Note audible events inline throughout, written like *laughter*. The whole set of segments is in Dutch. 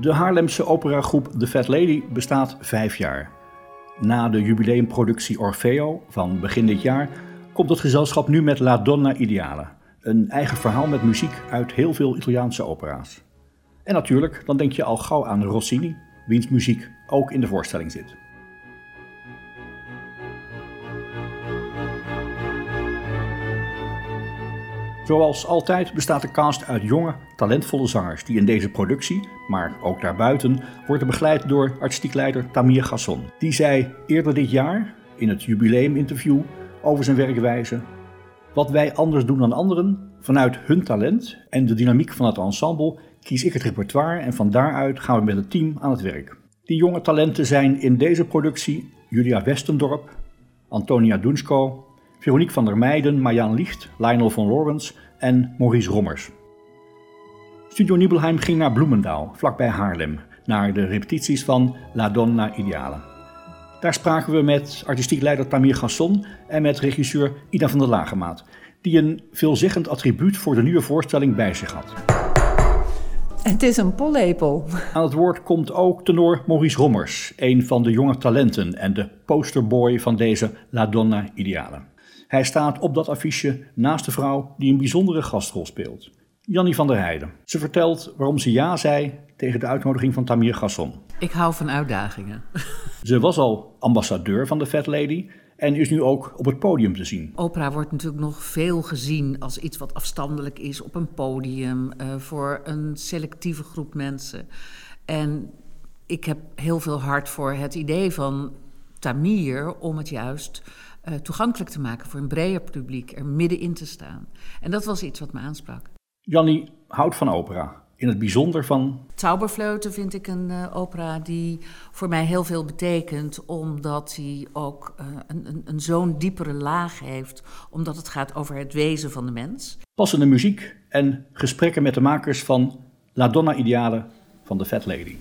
De Haarlemse operagroep The Fat Lady bestaat vijf jaar. Na de jubileumproductie Orfeo van begin dit jaar komt het gezelschap nu met La Donna Ideale. Een eigen verhaal met muziek uit heel veel Italiaanse opera's. En natuurlijk, dan denk je al gauw aan Rossini, wiens muziek ook in de voorstelling zit. Zoals altijd bestaat de cast uit jonge, talentvolle zangers die in deze productie, maar ook daarbuiten, worden begeleid door artistiek leider Tamir Gasson. Die zei eerder dit jaar in het jubileuminterview over zijn werkwijze: Wat wij anders doen dan anderen, vanuit hun talent en de dynamiek van het ensemble, kies ik het repertoire en van daaruit gaan we met het team aan het werk. Die jonge talenten zijn in deze productie Julia Westendorp, Antonia Dunsko, Veronique van der Meijden, Marjaan Licht, Lionel van Lorens en Maurice Rommers. Studio Nibelheim ging naar Bloemendaal, vlakbij Haarlem, naar de repetities van La Donna Ideale. Daar spraken we met artistiek leider Tamir Gasson en met regisseur Ida van der Lagemaat, die een veelzeggend attribuut voor de nieuwe voorstelling bij zich had. Het is een pollepel. Aan het woord komt ook tenor Maurice Rommers, een van de jonge talenten en de posterboy van deze La Donna Ideale. Hij staat op dat affiche naast de vrouw die een bijzondere gastrol speelt. Jannie van der Heijden. Ze vertelt waarom ze ja zei tegen de uitnodiging van Tamir Gasson. Ik hou van uitdagingen. *laughs* Ze was al ambassadeur van de Fat Lady en is nu ook op het podium te zien. Opera wordt natuurlijk nog veel gezien als iets wat afstandelijk is op een podium uh, voor een selectieve groep mensen. En ik heb heel veel hart voor het idee van Tamir om het juist uh, toegankelijk te maken voor een breder publiek, er middenin te staan. En dat was iets wat me aansprak. Jannie houdt van opera. In het bijzonder van. Zauberfleuten vind ik een uh, opera die voor mij heel veel betekent, omdat hij ook uh, een, een, een zo'n diepere laag heeft, omdat het gaat over het wezen van de mens. Passende muziek en gesprekken met de makers van La Donna Ideale van The Fat Lady.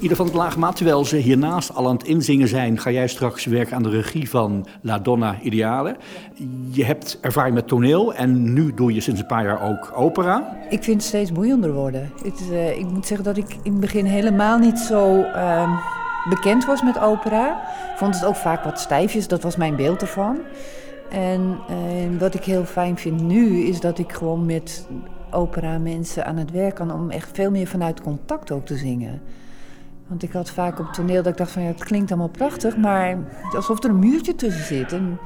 Ieder van het laagmaat, terwijl ze hiernaast al aan het inzingen zijn, ga jij straks werken aan de regie van La Donna Ideale. Je hebt ervaring met toneel en nu doe je sinds een paar jaar ook opera. Ik vind het steeds boeiender worden. Het, uh, ik moet zeggen dat ik in het begin helemaal niet zo uh, bekend was met opera. Ik vond het ook vaak wat stijfjes, dat was mijn beeld ervan. En uh, wat ik heel fijn vind nu, is dat ik gewoon met opera mensen aan het werk kan om echt veel meer vanuit contact ook te zingen. Want ik had vaak op toneel dat ik dacht van ja, het klinkt allemaal prachtig, maar alsof er een muurtje tussen zit. En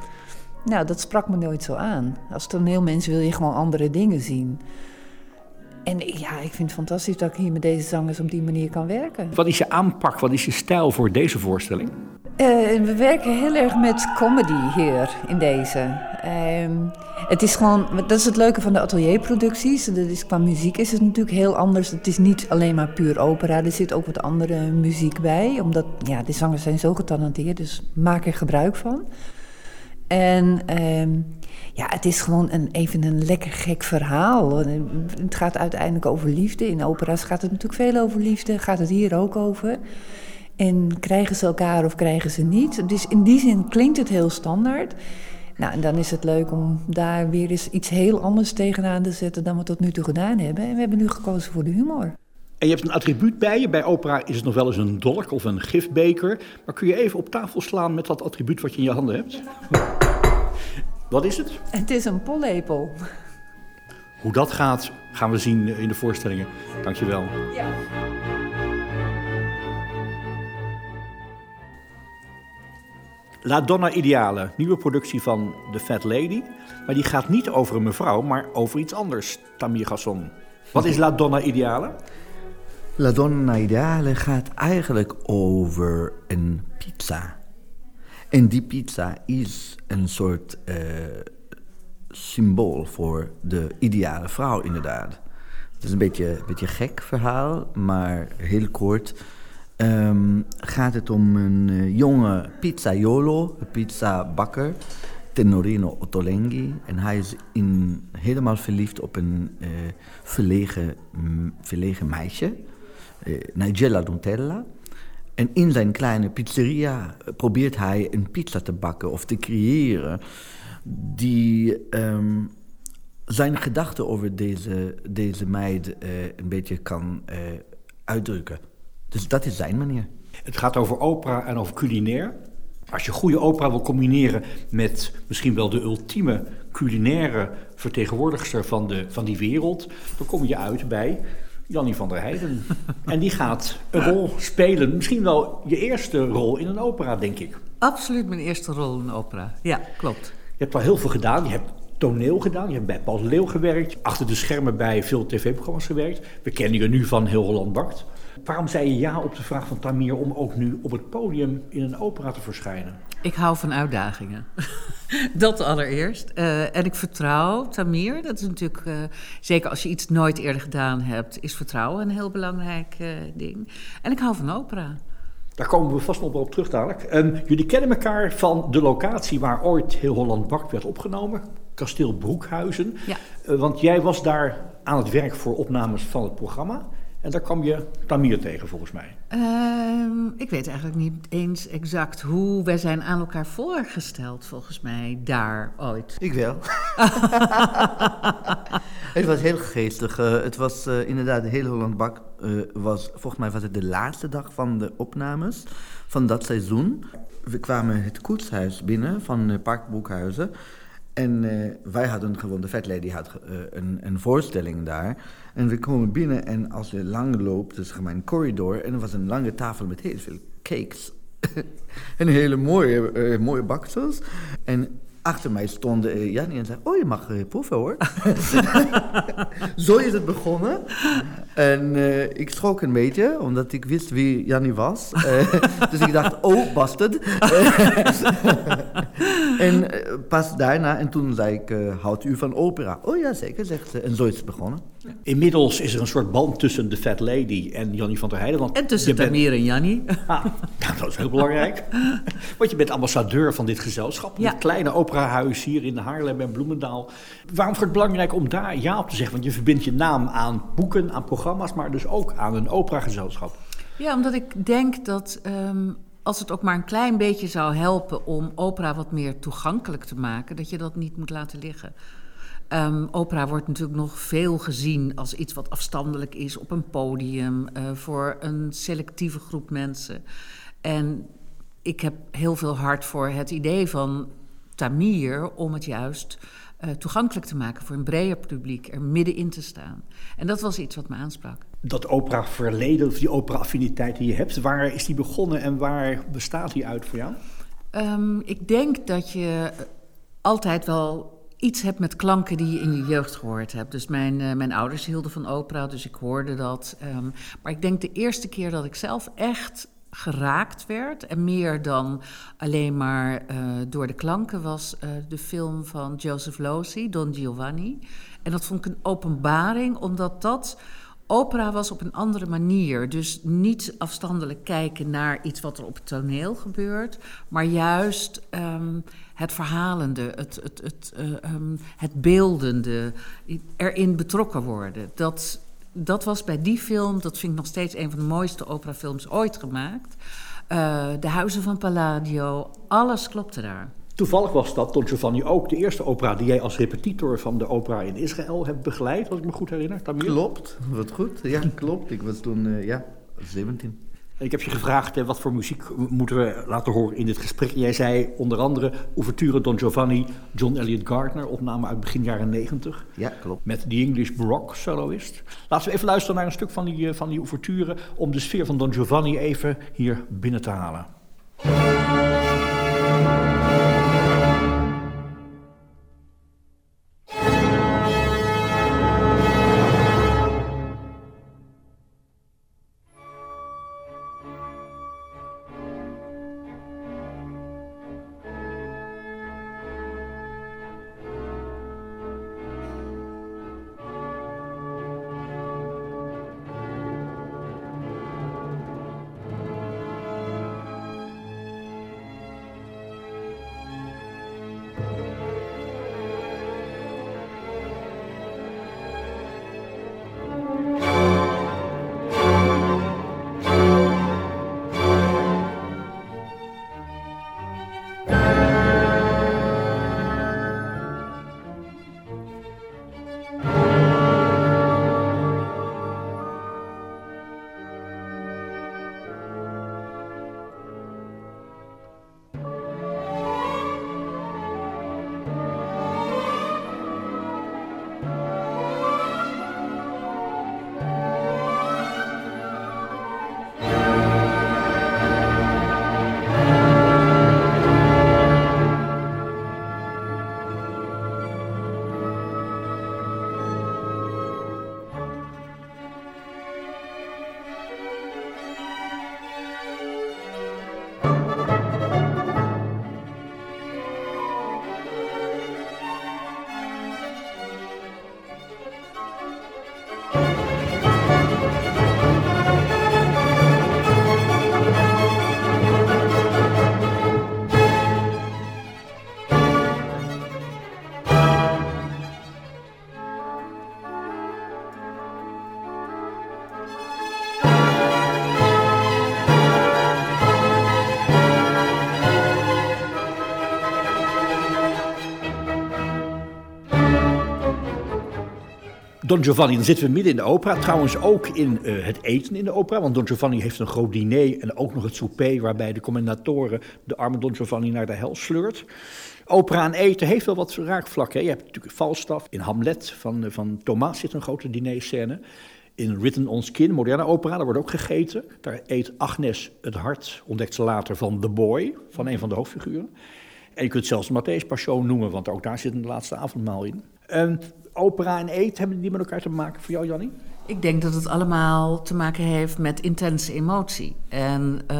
nou, dat sprak me nooit zo aan. Als toneelmens wil je gewoon andere dingen zien. En ja, ik vind het fantastisch dat ik hier met deze zangers op die manier kan werken. Wat is je aanpak, wat is je stijl voor deze voorstelling? Uh, we werken heel erg met comedy hier in deze. Uh, het is gewoon, dat is het leuke van de atelierproducties. Dat is, qua muziek is het natuurlijk heel anders. Het is niet alleen maar puur opera, er zit ook wat andere muziek bij. Omdat, ja, de zangers zijn zo getalenteerd, dus maak er gebruik van. En uh, ja, het is gewoon een, even een lekker gek verhaal. Het gaat uiteindelijk over liefde. In opera's gaat het natuurlijk veel over liefde, gaat het hier ook over. En krijgen ze elkaar of krijgen ze niet? Dus in die zin klinkt het heel standaard. Nou, en dan is het leuk om daar weer eens iets heel anders tegenaan te zetten dan we tot nu toe gedaan hebben. En we hebben nu gekozen voor de humor. En je hebt een attribuut bij je. Bij opera is het nog wel eens een dolk of een gifbeker. Maar kun je even op tafel slaan met dat attribuut wat je in je handen hebt? Wat is het? Het is een pollepel. Hoe dat gaat, gaan we zien in de voorstellingen. Dankjewel. Ja. La Donna Ideale, nieuwe productie van The Fat Lady. Maar die gaat niet over een mevrouw, maar over iets anders, Tamir Gasson. Wat is La Donna Ideale? La Donna Ideale gaat eigenlijk over een pizza. En die pizza is een soort uh, symbool voor de ideale vrouw, inderdaad. Het is een beetje een beetje gek verhaal, maar heel kort. Ehm, gaat het om een uh, jonge pizzaiolo, een pizzabakker, Tenorino Ottolenghi. En hij is in, helemaal verliefd op een uh, verlegen, verlegen meisje, uh, Nigella Dontella. En in zijn kleine pizzeria probeert hij een pizza te bakken of te creëren die um, zijn gedachten over deze, deze meid een beetje kan uitdrukken. Dus dat is zijn manier. Het gaat over opera en over culinair. Als je goede opera wil combineren met misschien wel de ultieme culinaire vertegenwoordigster van, de, van die wereld, dan kom je uit bij Jannie van der Heijden. *laughs* en die gaat een rol spelen, misschien wel je eerste rol in een opera, denk ik. Absoluut mijn eerste rol in een opera, ja, klopt. Je hebt wel heel veel gedaan. Je hebt toneel gedaan. Je hebt bij Paul Leeuw gewerkt. Achter de schermen bij veel tv-programma's gewerkt. We kennen je nu van Heel Holland Bakt. Waarom zei je ja op de vraag van Tamir om ook nu op het podium in een opera te verschijnen? Ik hou van uitdagingen. *laughs* dat allereerst. Uh, en ik vertrouw Tamir. Dat is natuurlijk, uh, zeker als je iets nooit eerder gedaan hebt, is vertrouwen een heel belangrijk uh, ding. En ik hou van opera. Daar komen we vast nog wel op terug dadelijk. Um, jullie kennen elkaar van de locatie waar ooit Heel Holland Bakt werd opgenomen. Kasteel Broekhuizen. Ja. Want jij was daar aan het werk voor opnames van het programma. En daar kwam je Tamir tegen, volgens mij. Uh, ik weet eigenlijk niet eens exact hoe wij zijn aan elkaar voorgesteld, volgens mij, daar ooit. Ik wel. *laughs* *laughs* het was heel geestig. Uh, het was uh, inderdaad, de hele Holland Bak uh, was, volgens mij was het de laatste dag van de opnames van dat seizoen. We kwamen het koetshuis binnen van Park Broekhuizen. En uh, wij hadden gewoon, de Fat Lady had uh, een, een, voorstelling daar. En we komen binnen en als je lang loopt, dus een corridor... en er was een lange tafel met heel veel cakes. *laughs* en hele mooie, uh, mooie baksels. En achter mij stond uh, Jannie en zei... Oh, je mag uh, proeven hoor. *laughs* Zo is het begonnen. En uh, ik schrok een beetje, omdat ik wist wie Jannie was. *laughs* dus ik dacht, oh, bastard. *laughs* en pas daarna, en toen zei ik... houdt u van opera? Oh ja, zeker, zegt ze. En zo is het begonnen. Inmiddels is er een soort band tussen de Fat Lady en Jannie van der Heijden. Want en tussen Tamir bent... en Jannie. Ah, nou, dat is heel belangrijk. *laughs* want je bent ambassadeur van dit gezelschap. Ja. Kleine operahuis hier in Haarlem en Bloemendaal. Waarom wordt het belangrijk om daar ja op te zeggen? Want je verbindt je naam aan boeken, aan programma's, maar dus ook aan een operagezelschap. Ja, omdat ik denk dat um, als het ook maar een klein beetje zou helpen om opera wat meer toegankelijk te maken, dat je dat niet moet laten liggen. Um, opera wordt natuurlijk nog veel gezien als iets wat afstandelijk is op een podium uh, voor een selectieve groep mensen. En ik heb heel veel hart voor het idee van Tamir om het juist uh, toegankelijk te maken voor een breder publiek, er middenin te staan. En dat was iets wat me aansprak. Dat opera-verleden, of die opera-affiniteit die je hebt, waar is die begonnen en waar bestaat die uit voor jou? Um, ik denk dat je altijd wel iets hebt met klanken die je in je jeugd gehoord hebt. Dus mijn, uh, mijn ouders hielden van opera, dus ik hoorde dat. Um, maar ik denk de eerste keer dat ik zelf echt geraakt werd. En meer dan alleen maar uh, door de klanken was uh, de film van Joseph Losey, Don Giovanni. En dat vond ik een openbaring, omdat dat opera was op een andere manier. Dus niet afstandelijk kijken naar iets wat er op het toneel gebeurt, maar juist um, het verhalende, het, het, het, uh, um, het beeldende, erin betrokken worden. Dat, dat was bij die film, dat vind ik nog steeds een van de mooiste operafilms ooit gemaakt. Uh, de Huizen van Palladio, alles klopte daar. Toevallig was dat, Don Giovanni, ook de eerste opera die jij als repetitor van de opera in Israël hebt begeleid, als ik me goed herinner. Tamir? Klopt, wat goed. Ja, klopt. Ik was toen, uh, ja, 17. En ik heb je gevraagd, hè, wat voor muziek moeten we laten horen in dit gesprek. Jij zei onder andere Ouverture Don Giovanni, John Elliott Gardner, opname uit begin jaren 90. Ja, klopt. Met de English Baroque soloist. Laten we even luisteren naar een stuk van die, van die ouverture, om de sfeer van Don Giovanni even hier binnen te halen. Don Giovanni, dan zitten we midden in de opera. Trouwens ook in uh, het eten in de opera. Want Don Giovanni heeft een groot diner en ook nog het souper... waarbij de commendatoren de arme Don Giovanni naar de hel sleurt. Opera en eten heeft wel wat raakvlakken. Je hebt natuurlijk Falstaff. In Hamlet van, van Thomas zit een grote dinerscène. In Written on Skin, moderne opera, daar wordt ook gegeten. Daar eet Agnes het hart, ontdekt ze later, van The Boy, van een van de hoofdfiguren. En je kunt zelfs Matthäus Passion noemen, want ook daar zit een laatste avondmaal in. En opera en eten, hebben die met elkaar te maken voor jou, Jannie? Ik denk dat het allemaal te maken heeft met intense emotie. En uh,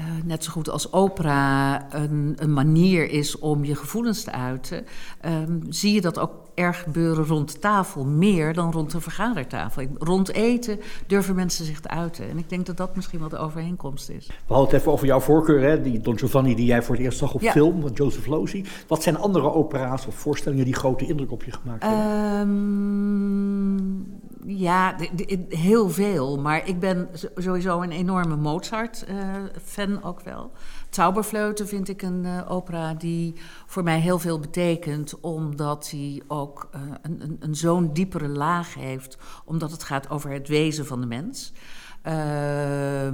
uh, net zo goed als opera een, een, manier is om je gevoelens te uiten, um, zie je dat ook erg gebeuren rond tafel, meer dan rond de vergadertafel. Rond eten durven mensen zich te uiten. En ik denk dat dat misschien wel de overeenkomst is. We hadden het even over jouw voorkeur, hè? die Don Giovanni die jij voor het eerst zag op film, van Joseph Losey. Wat zijn andere opera's of voorstellingen die grote indruk op je gemaakt hebben? Um, ja, heel veel. Maar ik ben sowieso een enorme Mozart-fan uh, ook wel. Zauberfleuten vind ik een uh, opera die voor mij heel veel betekent, omdat hij ook uh, een, een, een zo'n diepere laag heeft, omdat het gaat over het wezen van de mens. Uh,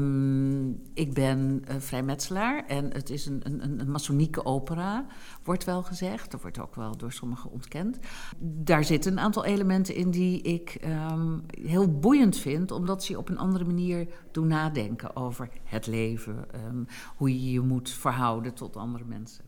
ik ben uh, vrijmetselaar en het is een, een, een masonieke opera, wordt wel gezegd. Dat wordt ook wel door sommigen ontkend. Daar zitten een aantal elementen in die ik um, heel boeiend vind, omdat ze op een andere manier doen nadenken over het leven, um, hoe je je moet verhouden tot andere mensen.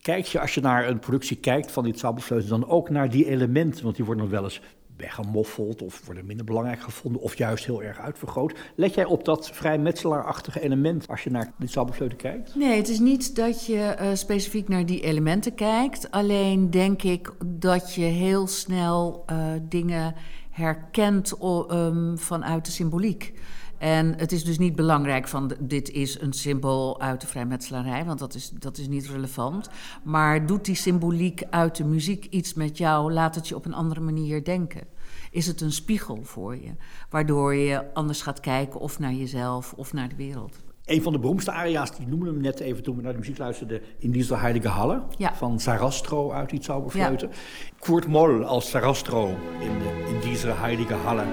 Kijk je als je naar een productie kijkt van dit Zabelfleuten dan ook naar die elementen? Want die worden nog wel eens weggemoffeld of worden minder belangrijk gevonden of juist heel erg uitvergroot. Let jij op dat vrij metselaarachtige element als je naar dit Zabelfleuten kijkt? Nee, het is niet dat je uh, specifiek naar die elementen kijkt. Alleen denk ik dat je heel snel uh, dingen herkent um, vanuit de symboliek. En het is dus niet belangrijk van dit is een symbool uit de vrijmetselarij, want dat is, dat is niet relevant. Maar doet die symboliek uit de muziek iets met jou? Laat het je op een andere manier denken? Is het een spiegel voor je, waardoor je anders gaat kijken of naar jezelf of naar de wereld? Een van de beroemdste aria's, die noemden hem net even toen we naar de muziek luisterden, in die Heilige Halle. Ja. Van Sarastro uit die Zauberfleuten. Ja. Kurt Moll als Sarastro in, in deze Heilige Halle.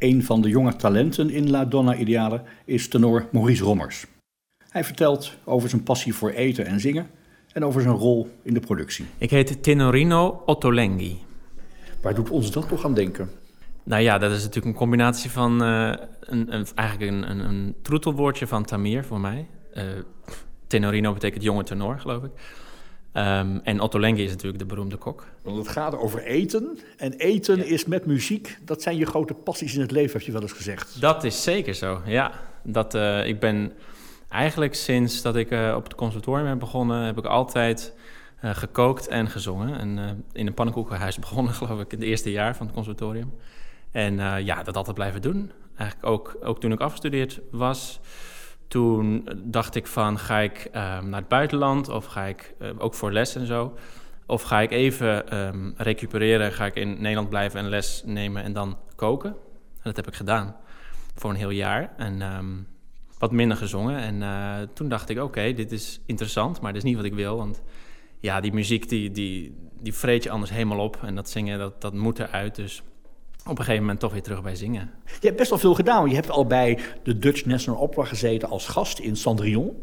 Een van de jonge talenten in La Donna Ideale is tenor Maurice Rommers. Hij vertelt over zijn passie voor eten en zingen en over zijn rol in de productie. Ik heet Tenorino Ottolenghi. Waar doet ons dat toch aan denken? Nou ja, dat is natuurlijk een combinatie van uh, een, een, eigenlijk een, een, een, troetelwoordje van Tamir voor mij. Uh, tenorino betekent jonge tenor, geloof ik. Um, en Ottolenghi is natuurlijk de beroemde kok. Want het gaat over eten. En eten is met muziek. Dat zijn je grote passies in het leven, heb je wel eens gezegd. Dat is zeker zo, ja. Dat, uh, ik ben eigenlijk sinds dat ik op het conservatorium ben begonnen... heb ik altijd gekookt en gezongen. En in een pannenkoekenhuis *laughs* begonnen, geloof ik, in het eerste jaar van het conservatorium. En ja, dat altijd blijven doen. Eigenlijk ook, ook toen ik afgestudeerd was, toen dacht ik van ga ik uh, naar het buitenland of ga ik uh, ook voor les en zo. Of ga ik even um, recupereren, ga ik in Nederland blijven en les nemen en dan koken. En dat heb ik gedaan voor een heel jaar. En um, wat minder gezongen. En toen dacht ik, oké, dit is interessant, maar dit is niet wat ik wil. Want ja, die muziek die, die, die vreet je anders helemaal op. En dat zingen, dat, dat moet eruit. Dus op een gegeven moment toch weer terug bij zingen. Je hebt best wel veel gedaan. Je hebt al bij de Dutch National Opera gezeten als gast in Cendrillon.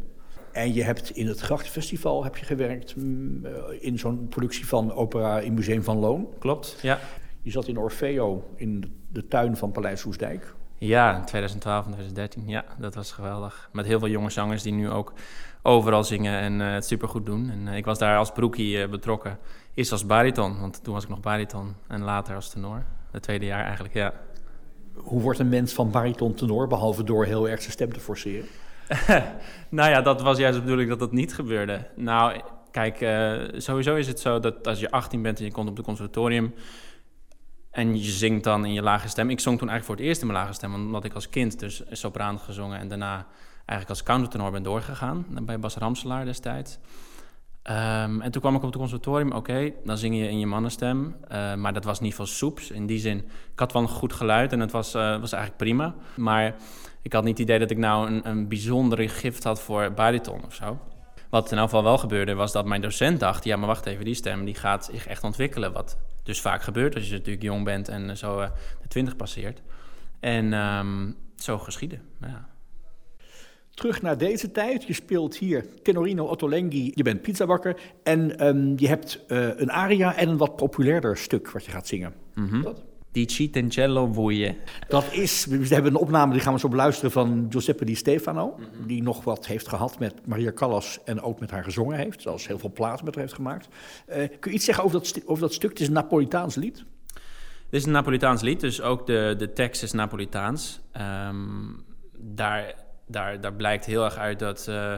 En je hebt in het Grachtenfestival heb je gewerkt mm, in zo'n productie van opera in Museum van Loon. Klopt, ja. Je zat in Orfeo in de tuin van Paleis Soesdijk. Ja, in 2012 en 2013. Ja, dat was geweldig. Met heel veel jonge zangers die nu ook overal zingen en uh, het supergoed doen. En uh, ik was daar als broekie uh, betrokken. Eerst als bariton, want toen was ik nog bariton. En later als tenor. Het tweede jaar eigenlijk, ja. Hoe wordt een mens van bariton tenor, behalve door heel erg zijn stem te forceren? *laughs* nou ja, dat was juist de bedoeling dat dat niet gebeurde. Nou, kijk, uh, sowieso is het zo dat als je 18 bent en je komt op het conservatorium... en je zingt dan in je lage stem... Ik zong toen eigenlijk voor het eerst in mijn lage stem... omdat ik als kind dus sopraan gezongen... en daarna eigenlijk als countertenor ben doorgegaan... bij Bas Ramselaar destijds... Um, en toen kwam ik op het conservatorium, oké, dan zing je in je mannenstem. Uh, maar dat was niet veel soeps. In die zin, ik had wel een goed geluid en het was, uh, was eigenlijk prima. Maar ik had niet het idee dat ik nou een, een bijzondere gift had voor bariton of zo. Wat in elk geval wel gebeurde, was dat mijn docent dacht... ja, maar wacht even, die stem die gaat zich echt ontwikkelen. Wat dus vaak gebeurt als je natuurlijk jong bent en zo uh, de twintig passeert. En um, zo geschieden, ja. Terug naar deze tijd. Je speelt hier Tenorino Ottolenghi. Je bent pizzabakker. En um, je hebt uh, een aria en een wat populairder stuk wat je gaat zingen. Mm -hmm. Dat? Die Citencello. Dat is, we hebben een opname, die gaan we zo beluisteren, van Giuseppe Di Stefano. Mm -hmm. Die nog wat heeft gehad met Maria Callas en ook met haar gezongen heeft. Zoals heel veel platen met haar heeft gemaakt. Uh, kun je iets zeggen over dat, over dat stuk? Het is een Napolitaans lied. Dit is een Napolitaans lied, dus ook de, de tekst is Napolitaans. Um, daar daar, daar blijkt heel erg uit dat uh,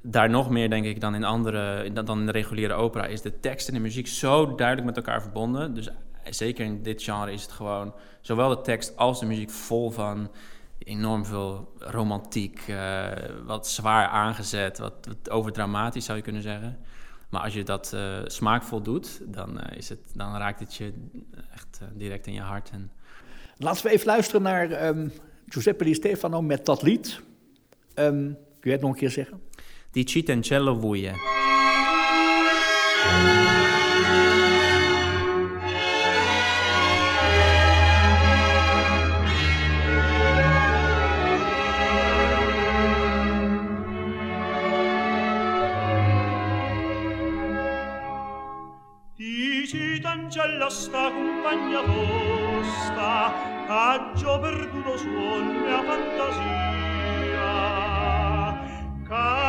daar nog meer, denk ik, dan in andere, dan in de reguliere opera, is de tekst en de muziek zo duidelijk met elkaar verbonden. Dus zeker in dit genre is het gewoon zowel de tekst als de muziek vol van enorm veel romantiek, uh, wat zwaar aangezet, wat, wat overdramatisch zou je kunnen zeggen. Maar als je dat smaakvol doet, dan, is het, dan raakt het je echt direct in je hart. En... Laten we even luisteren naar um, Giuseppe Di Stefano met dat lied. Um, kun je het nog een keer zeggen? Di Citencello Vuie. Cancella sta compagna tosta, caggio perduto suon mia fantasia. 啊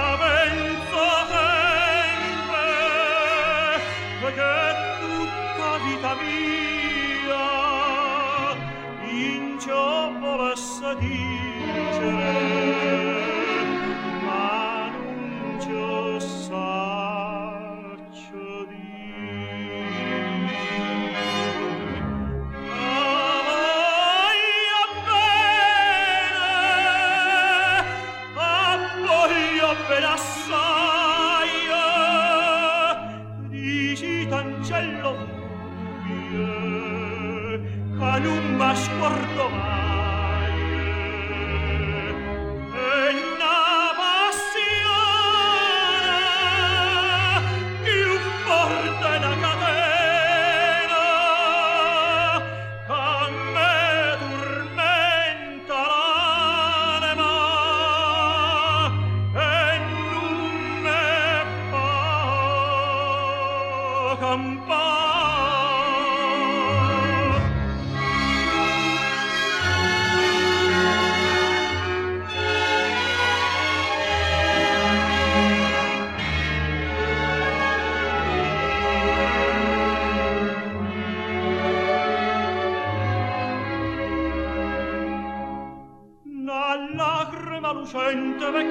m'è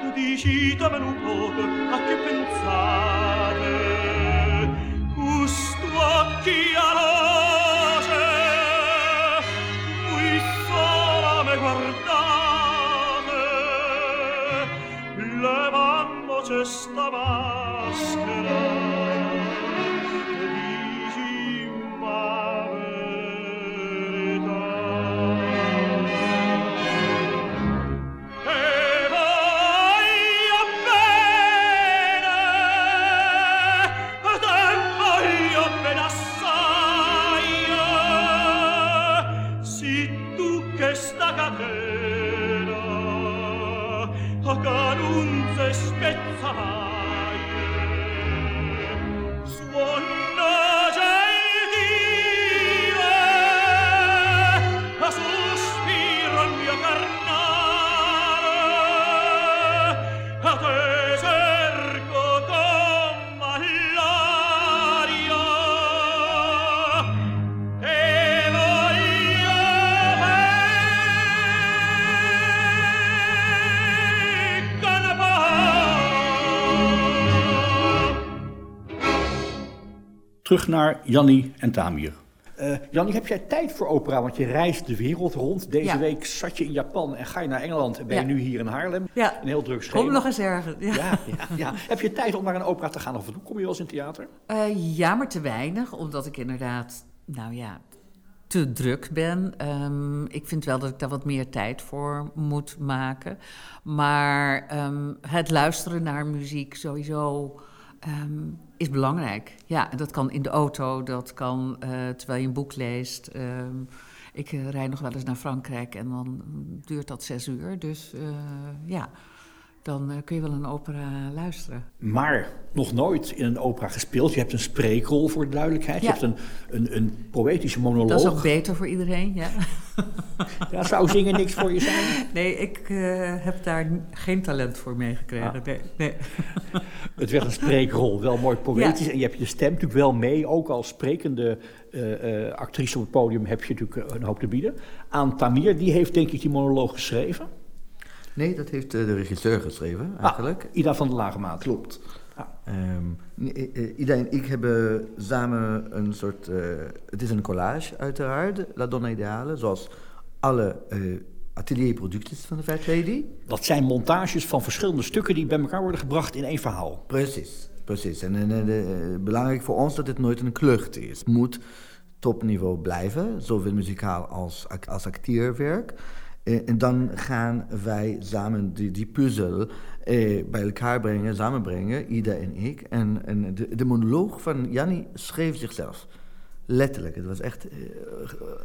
tu dici da me non pot a che pensare. questa catena a carunze spezzava Terug naar Janni en Tamir. Eh Janni, heb jij tijd voor opera? Want je reist de wereld rond. Deze Ja. week zat je in Japan en ga je naar Engeland en ben je nu hier in Haarlem. Ja. Een heel druk schema. Kom nog eens ergens. Ja. Ja, ja, ja. Heb je tijd om naar een opera te gaan of kom je wel eens in theater? Eh, ja, maar te weinig, omdat ik inderdaad, nou ja, te druk ben. Ehm, ik vind wel dat ik daar wat meer tijd voor moet maken. Maar ehm, het luisteren naar muziek sowieso ehm, is belangrijk. Ja, dat kan in de auto, dat kan eh, terwijl je een boek leest. Ehm, ik eh, rijd nog wel eens naar Frankrijk en dan duurt dat zes uur. Dus eh, ja, dan eh, kun je wel een opera luisteren. Maar nog nooit in een opera gespeeld. Je hebt een spreekrol voor de duidelijkheid. Je hebt een, een, een poëtische monoloog. Dat is ook beter voor iedereen, ja. *laughs* Ja, zou zingen niks voor je zijn? *laughs* Nee, ik eh, heb daar geen talent voor meegekregen. Ah. Nee, nee. *laughs* Het werd een spreekrol, wel mooi poëtisch. En je hebt je stem natuurlijk wel mee. Ook als sprekende eh, eh, actrice op het podium heb je natuurlijk een hoop te bieden. Aan Tamir, die heeft denk ik die monoloog geschreven. Nee, dat heeft eh, de regisseur geschreven, eigenlijk. Ah, Ida van der Lagemaat. Klopt. Ah. Ehm, i- i- Ida en ik hebben samen een soort... eh, het is een collage, uiteraard, La Donna Ideale, zoals alle eh, atelierproducties van de Fat Lady. Dat zijn montages van verschillende stukken die bij elkaar worden gebracht in één verhaal. Precies, precies. En, en, en, eh, belangrijk voor ons dat het nooit een klucht is. Het moet topniveau blijven, zowel muzikaal als, als acteerwerk. Eh, en dan gaan wij samen die, die puzzel eh, bij elkaar brengen, samenbrengen, Ida en ik. En, en de, de monoloog van Janni schreef zichzelf. Letterlijk. Het was echt eh,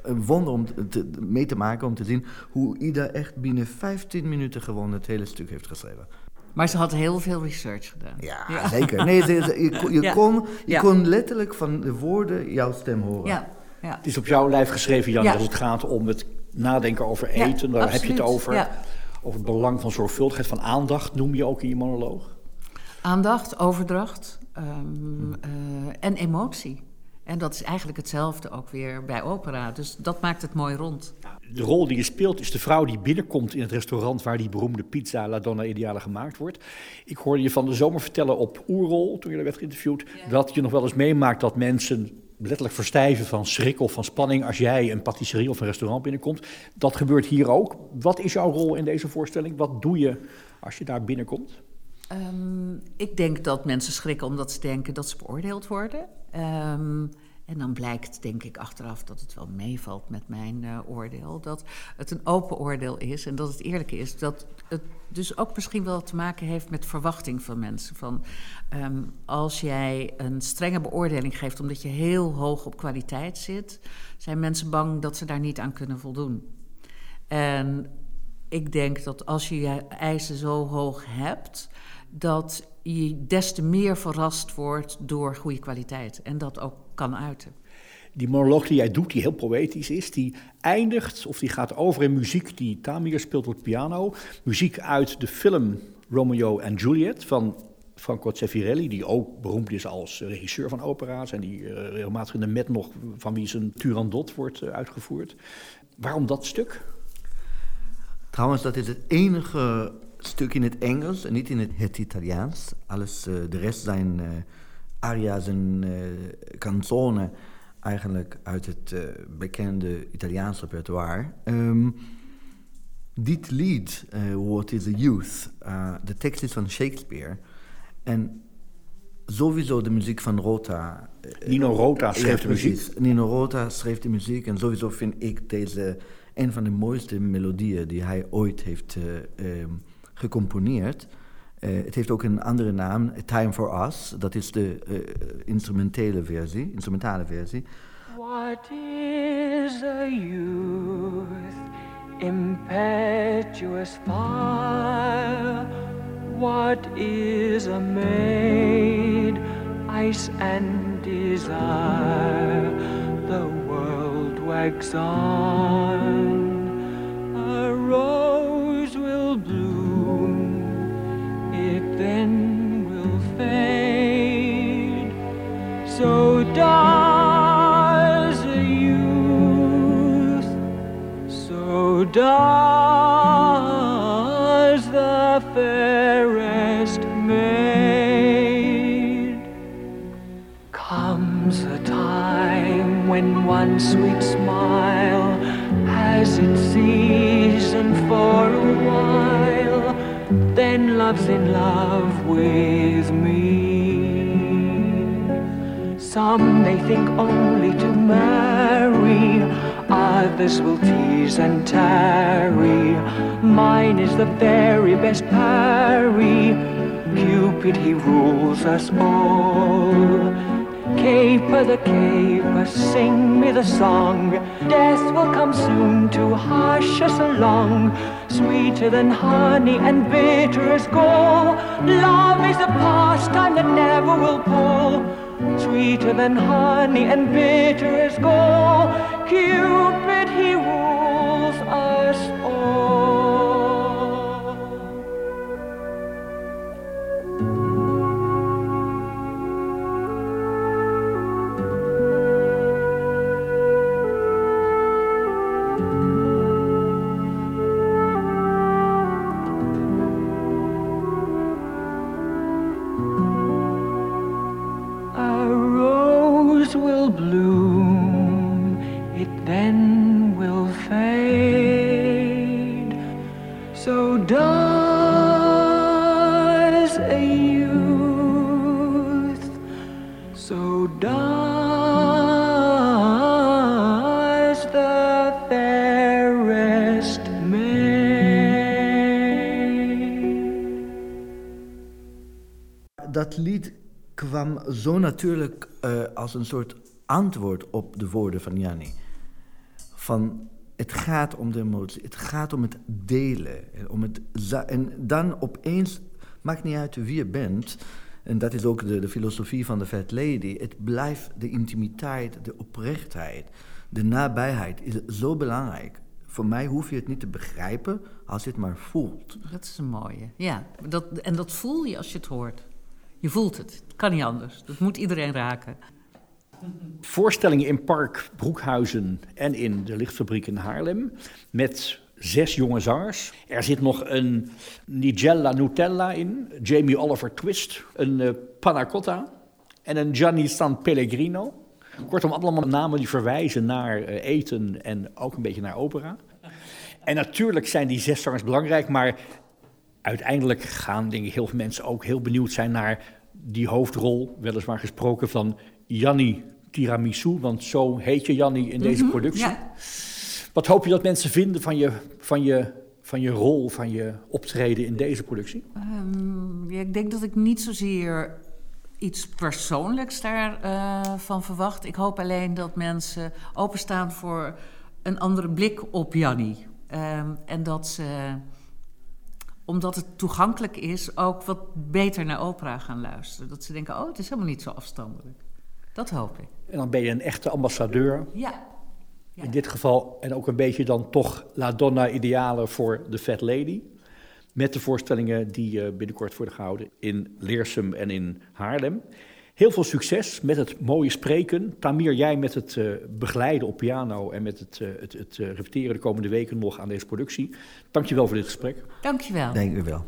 een wonder om te- mee te maken, om te zien hoe Ida echt binnen 15 minuten gewoon het hele stuk heeft geschreven. Maar ze had heel veel research gedaan. Ja, zeker. Nee, ze- ze- je, kon- je, Ja. kon, je Ja. kon letterlijk van de woorden jouw stem horen. Ja, ja. Het is op jouw lijf geschreven, Jan, Ja. als het gaat om het nadenken over Ja, eten. Daar heb je het over. Ja. Over het belang van zorgvuldigheid, van aandacht, noem je ook in je monoloog. Aandacht, overdracht ehm, eh, en emotie. En dat is eigenlijk hetzelfde ook weer bij opera. Dus dat maakt het mooi rond. De rol die je speelt is de vrouw die binnenkomt in het restaurant waar die beroemde pizza La Donna Ideale gemaakt wordt. Ik hoorde je van de zomer vertellen op Oerol, toen je er werd geïnterviewd, dat je nog wel eens meemaakt dat mensen letterlijk verstijven van schrik of van spanning als jij een patisserie of een restaurant binnenkomt. Dat gebeurt hier ook. Wat is jouw rol in deze voorstelling? Wat doe je als je daar binnenkomt? Ehm, ik denk dat mensen schrikken omdat ze denken dat ze beoordeeld worden. Ehm, en dan blijkt, denk ik, achteraf dat het wel meevalt met mijn eh, oordeel. Dat het een open oordeel is en dat het eerlijk is. Dat het dus ook misschien wel te maken heeft met verwachting van mensen. Van, ehm, als jij een strenge beoordeling geeft omdat je heel hoog op kwaliteit zit, zijn mensen bang dat ze daar niet aan kunnen voldoen. En ik denk dat als je je eisen zo hoog hebt, dat je des te meer verrast wordt door goede kwaliteit. En dat ook kan uiten. Die monoloog die jij doet, die heel poëtisch is, die eindigt of die gaat over in muziek die Tamir speelt op het piano. Muziek uit de film Romeo en Juliet van Franco Zeffirelli, die ook beroemd is als regisseur van opera's en die eh, regelmatig in de Met nog van wie zijn Turandot wordt eh, uitgevoerd. Waarom dat stuk? Trouwens, dat is het enige stuk in het Engels en niet in het, het Italiaans. Alles, uh, de rest zijn uh, aria's en uh, canzone eigenlijk uit het bekende Italiaans repertoire. Um, dit lied, What is a Youth, de tekst is van Shakespeare. En sowieso de muziek van Rota. Nino Rota schreef de muziek. Nino Rota schreef de muziek en sowieso vind ik deze een van de mooiste melodieën die hij ooit heeft um, gecomponeerd. Uh, het heeft ook een andere naam, Time for Us. Dat is de uh, instrumentele versie, instrumentale versie. What is a youth, impetuous fire? What is a maid, ice and desire? The world wags on. Does a youth, so does the fairest maid. Comes a time when one sweet smile has its season for a while, then love's in love with me. Some may think only to marry, others will tease and tarry. Mine is the very best parry. Cupid, he rules us all. Caper the caper, sing me the song. Death will come soon to hush us along. Sweeter than honey and bitter as gall. Love is a pastime that never will pall. Sweeter than honey and bitter as gall. Cupid, he rules us all. Natuurlijk eh, als een soort antwoord op de woorden van Janni. Van het gaat om de emotie, het gaat om het delen. en Om het en dan opeens, maakt niet uit wie je bent, en dat is ook de, de filosofie van de Fat Lady, het blijft de intimiteit, de oprechtheid, de nabijheid is zo belangrijk. Voor mij hoef je het niet te begrijpen als je het maar voelt. Dat is een mooie. Ja, dat, en dat voel je als je het hoort. Je voelt het. Het kan niet anders. Dat moet iedereen raken. Voorstellingen in Park Broekhuizen en in de Lichtfabriek in Haarlem met zes jonge zangers. Er zit nog een Nigella Nutella in, Jamie Oliver Twist, een eh, Panna Cotta en een Gianni San Pellegrino. Kortom, allemaal namen die verwijzen naar eh, eten en ook een beetje naar opera. En natuurlijk zijn die zes zangers belangrijk, maar uiteindelijk gaan denk ik heel veel mensen ook heel benieuwd zijn naar die hoofdrol, weliswaar gesproken van Janni Tiramisu, want zo heet je Janni in deze productie. Ja. Wat hoop je dat mensen vinden van je, van je, van je rol, van je optreden in deze productie? Ehm, ja, ik denk dat ik niet zozeer iets persoonlijks daarvan van verwacht. Ik hoop alleen dat mensen openstaan voor een andere blik op Janni. Ehm, en dat ze, omdat het toegankelijk is, ook wat beter naar opera gaan luisteren. Dat ze denken, oh, het is helemaal niet zo afstandelijk. Dat hoop ik. En dan ben je een echte ambassadeur. Ja. Ja. In dit geval, en ook een beetje dan toch La Donna idealen voor de Fat Lady. Met de voorstellingen die eh, binnenkort worden gehouden in Leersum en in Haarlem. Heel veel succes met het mooie spreken. Tamir, jij met het uh, begeleiden op piano en met het, uh, het, het uh, repeteren de komende weken nog aan deze productie. Dankjewel voor dit gesprek. Dankjewel. Dank u wel.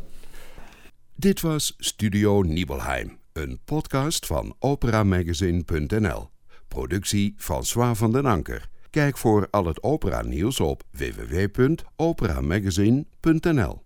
Dit was Studio Nibelheim, een podcast van operamagazine.nl. Productie François van den Anker. Kijk voor al het opera nieuws op www.operamagazine.nl.